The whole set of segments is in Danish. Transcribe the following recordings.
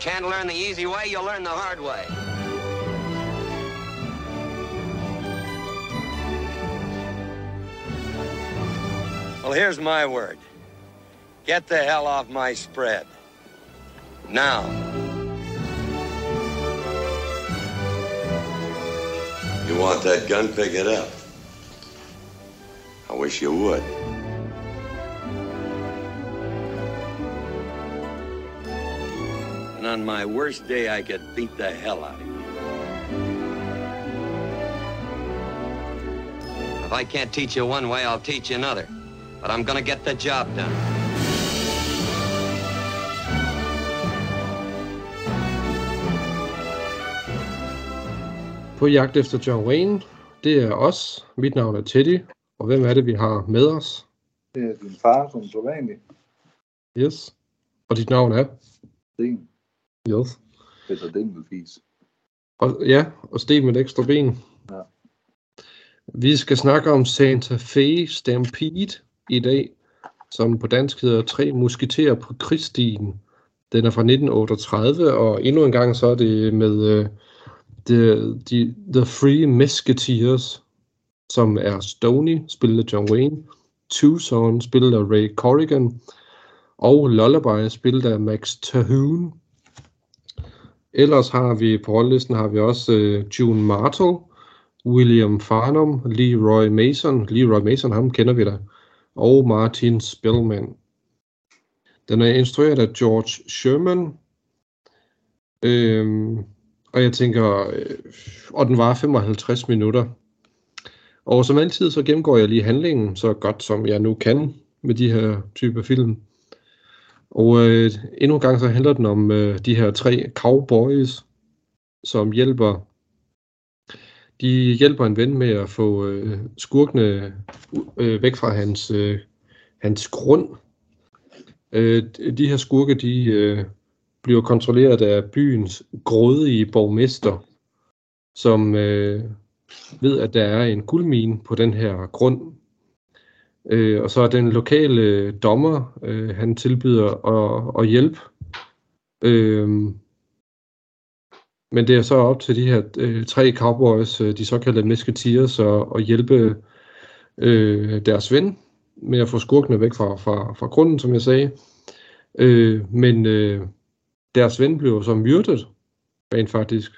Can't learn the easy way, you'll learn the hard way. Well, here's my word. Get the hell off my spread. Now. You want that gun? Pick it up. I wish you would. And on my worst day, I could beat the hell out of you. If I can't teach you one way, I'll teach you another. But I'm gonna get the job done. På jagt efter John Wayne, det er os. Mit navn er Teddy. Og hvem er det, vi har med os? Det er din far, som så vanligt. Yes. Og dit navn er? Sten. Yes. Peter Dinkelfis. Og, ja, og Sten med et ekstra ben. Ja. Vi skal snakke om Santa Fe Stampede i dag, som på dansk hedder Tre Musketerer på krigsstien. Den er fra 1938, og endnu en gang så er det med uh, the, the, the Three Musketeers, som er Stoney, spillet af John Wayne, Tucson, spillet af Ray Corrigan, og Lullaby, spillet af Max Terhune. Ellers har vi på holdlisten har vi også øh, June Martel, William Farnum, Leroy Mason, Leroy Mason, ham kender vi da, og Martin Spellman. Den er instrueret af George Sherman, øhm, og jeg tænker, øh, og den var 55 minutter. Og som altid, så gennemgår jeg lige handlingen så godt som jeg nu kan med de her typer film. Og øh, endnu en gang så handler den om øh, de her tre cowboys, som hjælper de hjælper en ven med at få øh, skurkene øh, væk fra hans, øh, hans grund. Øh, de her skurke, de øh, bliver kontrolleret af byens grådige borgmester, som øh, ved, at der er en guldmine på den her grund. Øh, og så er den lokale øh, dommer, øh, han tilbyder at, at hjælpe. Øh, men det er så op til de her øh, tre cowboys, øh, de såkaldte musketeers, at, at hjælpe øh, deres ven med at få skurkene væk fra, fra, fra grunden, som jeg sagde. Øh, men øh, deres ven blev så myrdet, rent faktisk.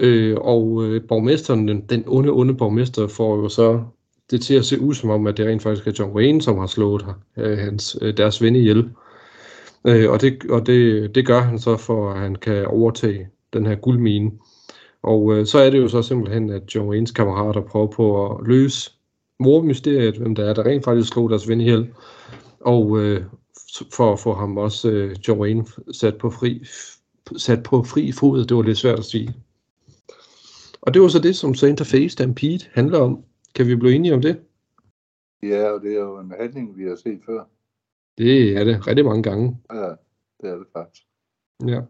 Øh, og øh, borgmesteren, den, den onde, onde borgmester, får jo så det til at se ud som om, at det rent faktisk er John Wayne, som har slået øh, hans, øh, deres ven ihjel. Øh, og det, og det, det gør han så, for at han kan overtage den her guldmine. Og øh, så er det jo så simpelthen, at John Waynes kammerater prøver på at løse mormysteriet, hvem der er, der rent faktisk slog deres ven ihjel. Og øh, for at få ham også, øh, John Wayne, sat på fri, sat på fri fod. Det var lidt svært at sige. Og det var så det, som Santa Fe Stampede handler om. Kan vi blive enige om det? Ja, og det er jo en handling, vi har set før. Det er det rigtig mange gange. Ja, det er det faktisk. Ja.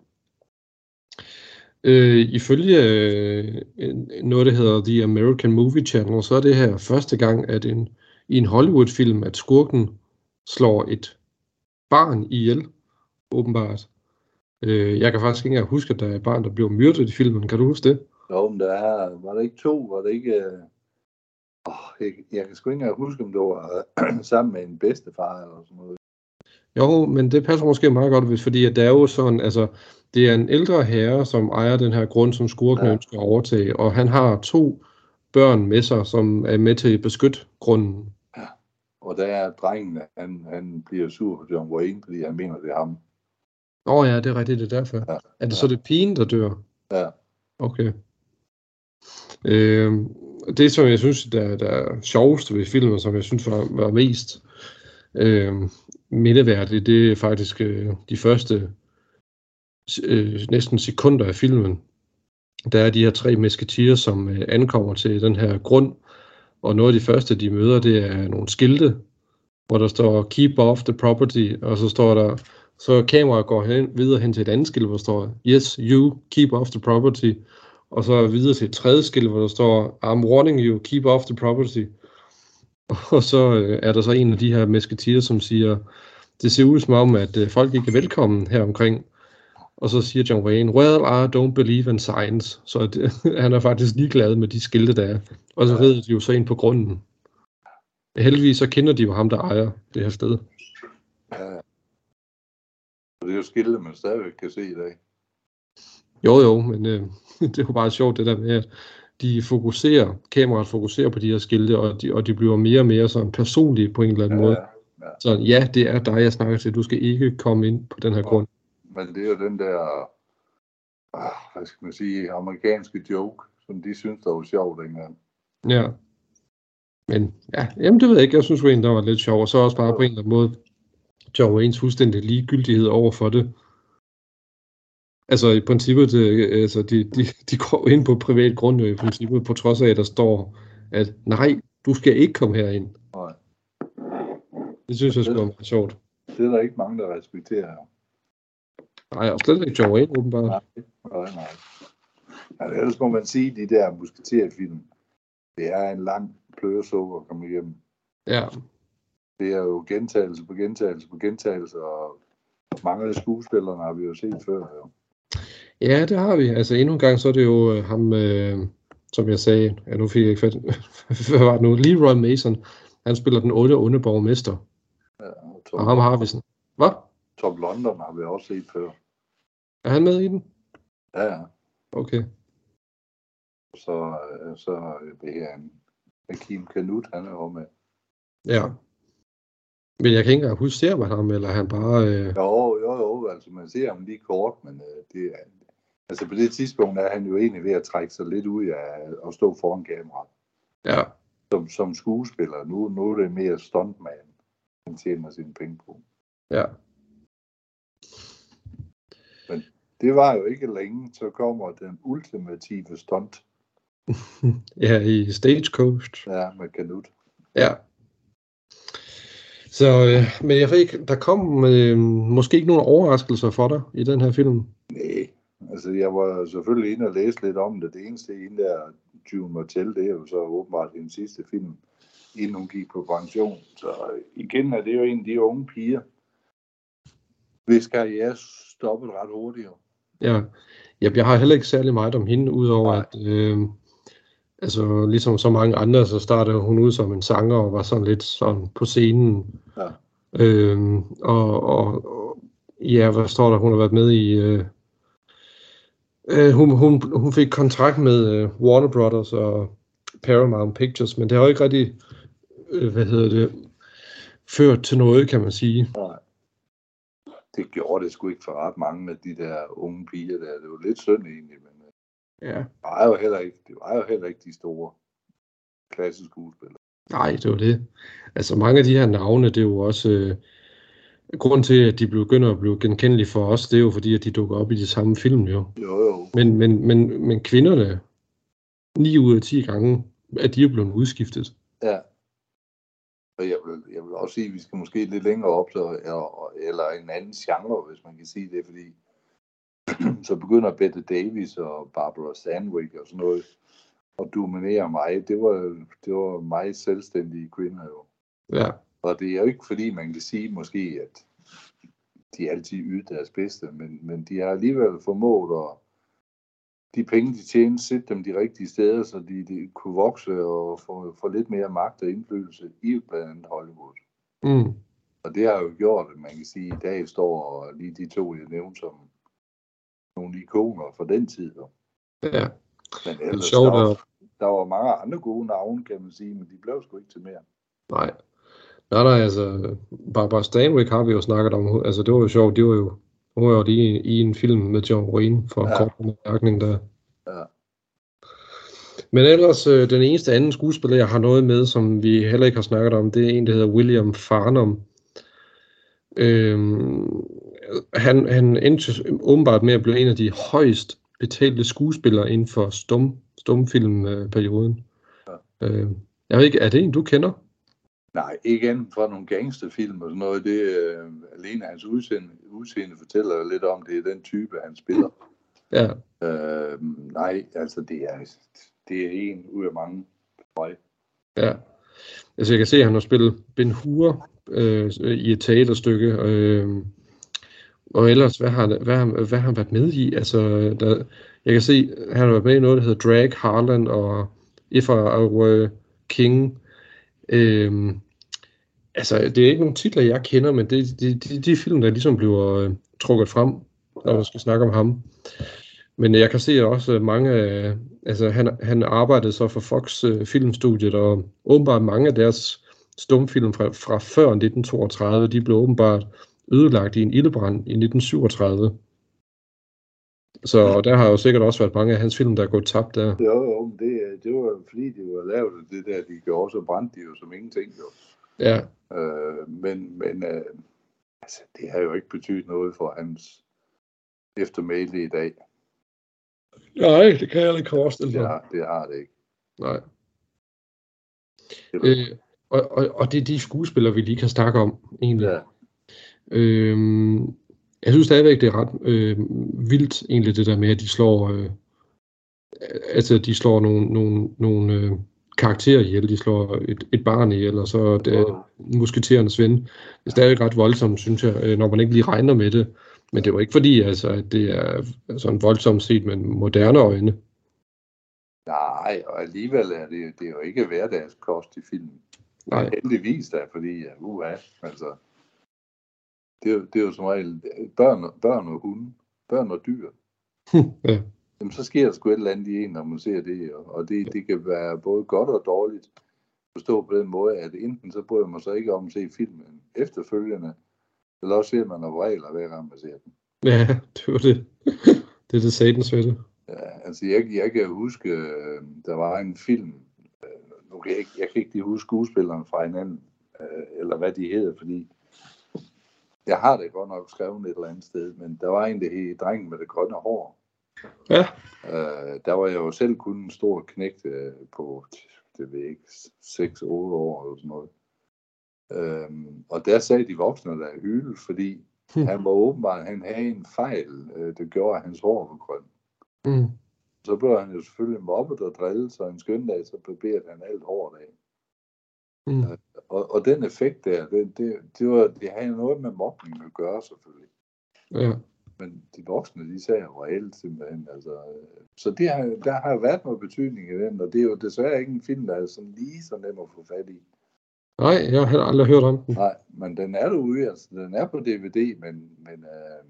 Øh, ifølge øh, noget, der hedder The American Movie Channel, så er det her første gang, at en, i en Hollywood-film, at skurken slår et barn ihjel, åbenbart. Øh, jeg kan faktisk ikke engang huske, at der er et barn, der blev myrdet i filmen. Kan du huske det? Jo, men der er, var der ikke to, var det ikke... Øh... Jeg, jeg kan sgu ikke engang huske, om det var øh, sammen med en bedstefar eller sådan noget. Jo, men det passer måske meget godt, hvis, fordi at det er jo sådan, altså, det er en ældre herre, som ejer den her grund, som skurken ja. ønsker at overtage, og han har to børn med sig, som er med til at beskytte grunden. Ja, og der er drengen, han, han bliver sur på John Wayne, fordi han mener, det er ham. Åh oh, ja, det er rigtigt, det er derfor. Ja, er det ja. så det pigen, der dør? Ja. Okay. Øh, det, som jeg synes, der, der er sjovest ved filmen, som jeg synes var, var mest øh, mindeværdigt, det er faktisk øh, de første øh, næsten sekunder af filmen. Der er de her tre mesketier, som øh, ankommer til den her grund, og noget af de første, de møder, det er nogle skilte, hvor der står keep off the property, og så står der, så kameraet går hen, videre hen til et andet skilt, hvor der står, yes, you keep off the property, og så videre til et tredje skilt, hvor der står, I'm warning you, keep off the property. Og så øh, er der så en af de her mesketier, som siger, det ser ud som om, at øh, folk ikke er velkommen her omkring. Og så siger John Wayne, well, I don't believe in science. Så det, han er faktisk ligeglad med de skilte, der er. Og så rider de jo så ind på grunden. Heldigvis så kender de jo ham, der ejer det her sted. Ja. Det er jo skilte, man stadigvæk kan se i dag. Jo, jo, men øh, det er jo bare sjovt det der med, at de fokuserer, kameraet fokuserer på de her skilte, og de, og de bliver mere og mere sådan personlige på en eller anden Ja, måde. ja. Så ja, det er dig, jeg snakker til. Du skal ikke komme ind på den her grund. Men det er jo den der, ah, hvad skal man sige, amerikanske joke, som de synes, der var sjov dengang. Ja. Men ja, jamen det ved jeg ikke. Jeg synes jo egentlig, der var lidt sjov. Og så også bare på en eller anden måde, John Waynes fuldstændig ligegyldighed over for det. Altså i princippet, det, altså, de, de, de går ind på privat grund i princippet, på trods af, at der står, at nej, du skal ikke komme herind. Nej. Det synes jeg skulle være sjovt. Det er der ikke mange, der respekterer. Nej, og slet ikke John Wayne, åbenbart. Nej, nej, nej. Altså, ellers må man sige, de der musketerfilm, det er en lang pløresuppe at komme igennem. Ja, Det er jo gentagelse på gentagelse på gentagelse, og mange af skuespillerne har vi jo set før. Jo. Ja, det har vi. Altså endnu en gang, så er det jo øh, ham, øh, som jeg sagde, ja, nu fik jeg ikke fat, hvad var det nu, Leroy Mason, han spiller den onde, onde borgmester. Ja, og Og ham har vi sådan. Hvad? Tom London har vi også set før. Er han med i den? Ja, ja. Okay. Så, øh, så det her en Hakim Kanut, han er jo med. Ja. Men jeg kan ikke engang huske, ser man ham, eller er han bare... Øh... Jo, jo, jo, altså man ser ham lige kort, men øh, det er, altså på det tidspunkt er han jo egentlig ved at trække sig lidt ud af at stå foran kameraet. Ja, Som, som skuespiller, nu, nu er det mere stuntman, han tjener sine penge på. ja. Det var jo ikke længe, så kommer den ultimative stunt Ja, i Stagecoach. ja, med Kanut. Ja. Så, øh, men jeg ved ikke, der kom øh, måske ikke nogen overraskelser for dig i den her film. Nej, altså jeg var selvfølgelig inde og læse lidt om det. Det eneste ene der, June Martell, det er jo så åbenbart den sidste film, inden hun gik på pension. Så igen er det jo en af de unge piger, hvis karriere stoppet ret hurtigt. jo. Ja, jeg, jeg har heller ikke særlig meget om hende, udover Nej. at, øh, altså ligesom så mange andre, så startede hun ud som en sanger og var sådan lidt sådan på scenen. Ja. Øh, og, og, ja, hvad står der, hun har været med i, øh, øh, hun, hun, hun fik kontrakt med øh, Warner Brothers og Paramount Pictures, men det har jo ikke rigtig, øh, hvad hedder det, ført til noget, kan man sige. Nej. Det gjorde det sgu ikke for ret mange af de der unge piger der. Det var lidt synd egentlig, men Ja. det var jo heller ikke, det var jo heller ikke de store klasseskuespillere. Nej, det var det. Altså mange af de her navne, det er jo også... Øh, grunden til, at de begynder at blive genkendelige for os, det er jo fordi, at de dukker op i de samme film jo. Jo, jo. Men, men, men, men kvinderne, 9 ud af 10 gange, at de er blevet udskiftet. Ja. Og jeg vil, jeg vil også sige, at vi skal måske lidt længere op, så, eller, eller en anden genre, hvis man kan sige det, fordi så begynder Bette Davis og Barbara Sandwick og sådan noget at dominere mig. Det var, det var meget selvstændige kvinder jo. Ja, Og det er jo ikke fordi, man kan sige måske, at de altid yder deres bedste, men, men de har alligevel formået at de penge, de tjente, sætte dem de rigtige steder, så de, de kunne vokse og få, få lidt mere magt og indflydelse i blandt andet Hollywood. mm, Og det har jo gjort, at man kan sige, at i dag står lige de to, jeg nævnte, som nogle ikoner for den tid. ja. Men Det er ellers, sjovt, der, var, der var mange andre gode navne, kan man sige, men de blev sgu ikke til mere. nej. Nej, nej, altså, Barbara Stanwyck har vi jo snakket om, altså det var jo sjovt, det var jo, hun var jo lige i en film med John Wayne for en Ja. kort bemærkning der. Ja. Men ellers, øh, den eneste anden skuespiller, jeg har noget med, som vi heller ikke har snakket om, det er en, der hedder William Farnham. Øhm, han, han endte åbenbart med at blive en af de højst betalte skuespillere inden for stum, stumfilmperioden. Ja. Øh, jeg ved ikke, er det en, du kender? Nej, ikke andet fra nogle gangsterfilm og sådan noget. Det øh, alene hans udseende, udseende fortæller lidt om, det er den type, han spiller. Ja, Øh, nej, altså det er, det er en ud af mange. for mig. ja. Altså jeg kan se, at han har spillet Ben Hur øh, i et teaterstykke. Øh, Og ellers, hvad har, han- hvad, har, hvad har han været med i? Altså, der, jeg kan se, han har været med i noget, der hedder Drag, Harland og If I Were King. Øhm, altså, det er ikke nogle titler, jeg kender, men det er de, de, de film, der ligesom bliver øh, trukket frem, når man skal snakke om ham. Men jeg kan se at også mange, af- altså han, han arbejdede så for Fox øh, Filmstudiet, og åbenbart mange af deres stumfilm fra, fra før 1932, de blev åbenbart ødelagt i en ildebrand i 1937. Så der har jo sikkert også været mange af hans film, der er gået tabt der. Jo, jo, men det, det var jo fordi, de var lavet det der, de gjorde, så brændte de jo som ingenting. Jo. Ja, Øh, men men øh, altså, det har jo ikke betydet noget for hans eftermæle i dag. nej, det kan jeg ikke forestille Det mig. har, det har det ikke. Nej. Det, Øh, og, og, og det er de skuespillere, vi lige kan snakke om, egentlig. ja, Øhm, jeg synes stadigvæk, det er ret øh, vildt, egentlig, det der med, at de slår, øh, altså, de slår nogle, nogle, nogle øh, karakterer ihjel. De slår et, et barn ihjel, og så det, Jo. musketerernes ven. Det er stadig ret voldsomt, synes jeg, øh, når man ikke lige regner med det. Men det var ikke fordi, altså, at det er sådan voldsomt set med moderne øjne. nej, og alligevel er det, det er jo ikke hverdagskost i filmen. Nej. Heldigvis da, fordi, uha, altså, det, er jo- det er jo som regel børn, og- børn og hunde, børn og dyr. ja. Jamen, så sker der sgu et eller andet i en, når man ser det, og- og det, det kan være både godt og dårligt. Forstå på den måde, at enten så bryder man sig ikke om at se filmen efterfølgende, eller også ser man nogle regler hver gang man ser den. ja, det var det. det er det satans ved det. Ja, altså jeg, jeg kan huske, øh, der var en film, øh, nu kan jeg, ikke, jeg kan ikke lige huske skuespilleren fra hinanden, øh, eller hvad de hedder, fordi jeg har det godt nok skrevet et eller andet sted, men der var en, der hed Drengen med det grønne hår. Ja, Øh, der var jeg jo selv kun en stor knægt øh, på, det ved ikke, 6-8 år eller sådan noget. Øhm, og der sagde de voksne der i hylde, fordi Hmm. han var åbenbart, han havde en fejl, øh, der gjorde, at hans hår var grøn. mm. Så blev han jo selvfølgelig mobbet og drillet, så en skøn dag, så barberede han alt håret af. Mm. Og, og den effekt der, det, det, det, var, det havde noget med mobning at gøre selvfølgelig. ja. Men de voksne, de sagde jo reelt simpelthen. Altså, så det har, der har været noget betydning i den, og det er jo desværre ikke en film, der er sådan lige så nem at få fat i. Nej, jeg har aldrig hørt om den. Nej, men den er derude, altså den er på DVD, men, men øh,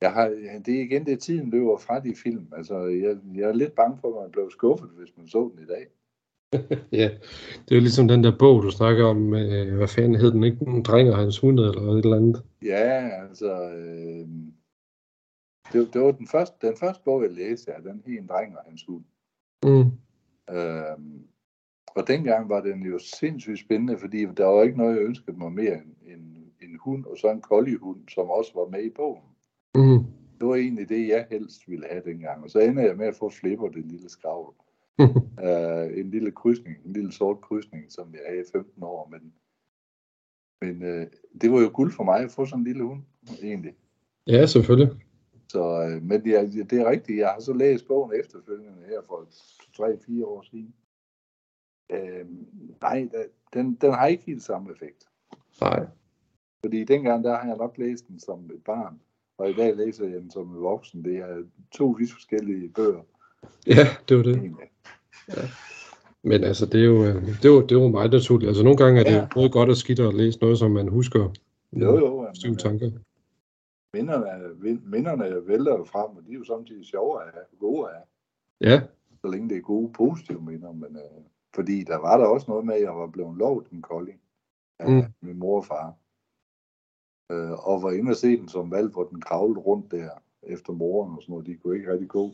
jeg har, det er igen det, tiden løber fra de film. Altså, jeg, jeg er lidt bange for, at man blev skuffet, hvis man så den i dag. Ja, det er ligesom den der bog, du snakker om, øh, hvad fanden hed den, ikke? En dreng og hans hunde, eller et eller andet. Ja, altså, øh, det, det var den første, den første bog, jeg læste, ja, den En dreng og hans hund. Mm. Øhm, og dengang var den jo sindssygt spændende, fordi der var ikke noget, jeg ønskede mig mere end en, en hund, og så en koldihund, som også var med i bogen. Mm. Det var egentlig det, jeg helst ville have dengang. Og så ender jeg med at få Flipper, den lille skravl. øh, en lille krydsning, en lille sort krydsning, som jeg havde i 15 år. Men, men øh, det var jo guld for mig at få sådan en lille hund, egentlig. ja, selvfølgelig. Så, øh, men det er, det er rigtigt, jeg har så læst bogen efterfølgende her for 3-4 år siden. Øh, nej, den, den har ikke helt samme effekt. Nej. Fordi dengang, der har jeg nok læst den som et barn, og i dag læser jeg den som en voksen. Det er to vidt forskellige bøger. Ja, det var det. Egentlig. Men altså, det er jo, øh, det er jo, det er jo meget naturligt. Altså, nogle gange er det Ja. ja. både godt og skidt at læse noget, som man husker. Jo, jo. Stive Jamen, tanker. minderne, minderne vælter jo frem, og de er jo samtidig sjove at have, gode at have, Ja, så længe det er gode, positive minder. Men, øh, fordi der var der også noget med, at jeg var blevet lovet en kolding af mm. min mor og far. Øh, og var inde og se den som valg, hvor den kravlede rundt der efter moren og sådan noget. De kunne ikke rigtig gå.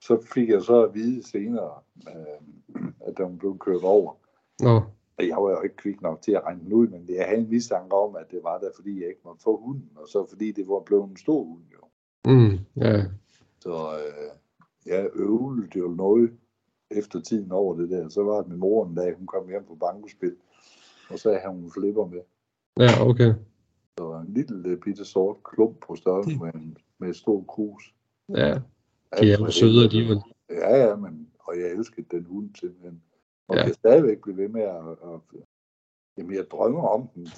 Så fik jeg så at vide senere, øh, at den blev kørt over. nå, Og Jeg var jo ikke kvik nok til at regne den ud, men jeg havde en mistanke om, at det var der, fordi jeg ikke måtte få hunden, og så fordi det var blevet en stor hund jo. mm, ja, Så øh, jeg øvede jo noget efter tiden over det der. Så var det min mor en dag, hun kom hjem på bankospil, og så havde hun flipper med. ja, okay. Så en lille bitte sort klump på størrelse med en, med et stort krus. Ja, de er jo søde alligevel. Ja, ja, men, og jeg elskede den hund simpelthen. Og Ja. kan stadigvæk blive ved med at, at, Jamen, jeg drømmer om den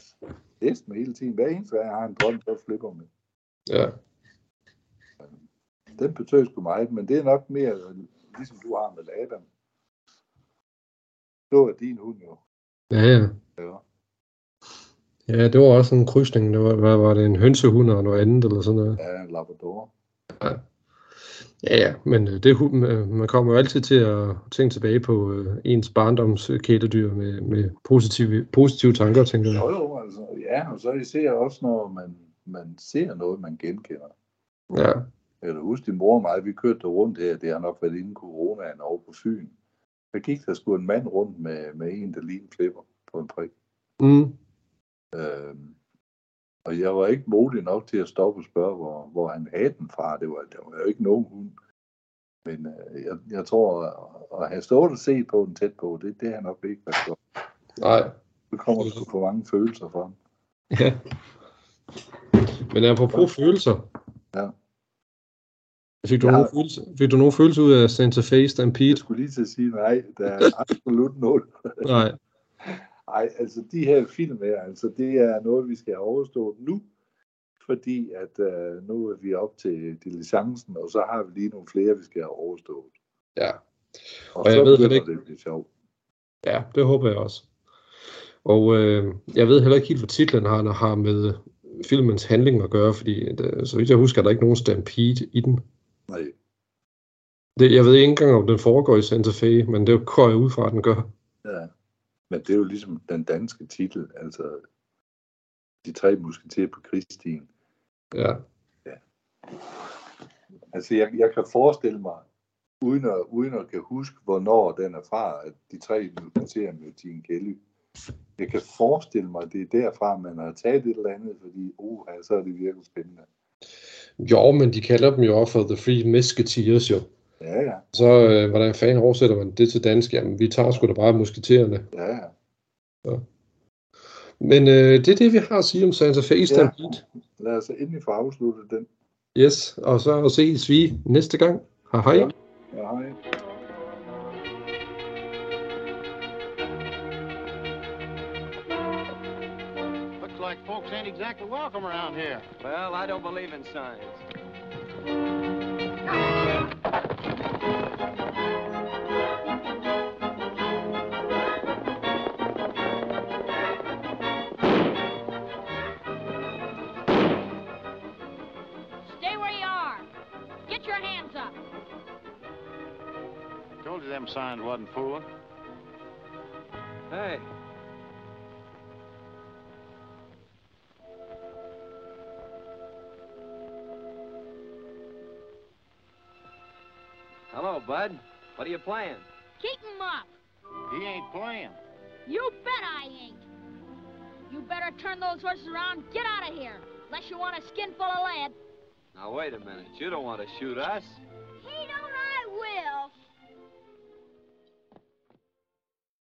næsten hele tiden. Hver eneste gang, jeg har en drøm, så flipper med. Ja. Den betød sgu meget, men det er nok mere, ligesom du har med Adam. Det var din hund jo. Ja, ja. Ja. Ja, det var også en krydsning. Det var, hvad var det, en hønsehund og noget andet eller sådan noget. Ja, en Labrador. Ja, ja, men øh, det, øh, man kommer jo altid til at tænke tilbage på øh, ens barndoms kæledyr med, med positive, positive tanker, tænker jeg. Jo, jo, altså, ja, og så især også, når man, man ser noget, man genkender. Ja, Jeg kan huske, din mor og mig, vi kørte rundt her, det har nok været inden coronaen over på Fyn. Der gik der sgu en mand rundt med, med en, der lignede klipper på en prik. mm, Øhm, og jeg var ikke modig nok til at stoppe og spørge, hvor, hvor han havde den fra. Det var, det var jo ikke nogen hund. Men øh, jeg, jeg tror, at, at have stået og set på den tæt på, det, det har nok ikke været godt. nej, Så kommer der sgu for mange følelser frem. ja. Men apropos følelser. Ja. Fik du, Jeg nogen følelse, fik du nogen følelse ud af Santa Fe Stampede? Jeg skulle lige til at sige, nej, der er absolut nul. Nej. Nej, altså de her film her, altså det er noget, vi skal have overstået nu, fordi at øh, nu er vi op til diligencen, og så har vi lige nogle flere, vi skal have overstået. Ja. Og, Og jeg så ved heller ikke- det blive sjovt. Ja, det håber jeg også. Og øh, jeg ved heller ikke helt, hvad titlen har, har med filmens handling at gøre, fordi det, så vidt jeg husker, er der ikke nogen stampede i den. Nej, Det, jeg ved ikke engang, om den foregår i Santa Fe, men det går jeg ud fra, at den gør. ja. Men det er jo ligesom den danske titel, altså de tre musketerer på krigstien. Ja, Altså jeg, jeg kan forestille mig, uden at, uden at kan huske, hvornår den er fra, at de tre musketerer med Gene Kelly. Jeg kan forestille mig, det er derfra, man har taget et eller andet, fordi, uh, så er det virkelig spændende. jo, men de kalder dem jo også for The Free Musketeers jo. Ja, ja, Så øh, hvordan fanden oversætter man det til dansk? Jamen, vi tager sgu da bare musketererne. ja, ja. Men øh, det er det, vi har at sige om Santa Fe Stampede. Lad os endelig få afsluttet den. Yes, og så ses vi næste gang. Hej hej. Ja. Ja, hej. Looks like folks ain't exactly welcome around here. Well, I don't believe in signs. Signs wasn't fooling. Hey. Hello, Bud. What are you playing? Keep 'em up. He ain't playing. You bet I ain't. You better turn those horses around. Get out of here. Unless you want a skin full of lead. Now, wait a minute. You don't want to shoot us.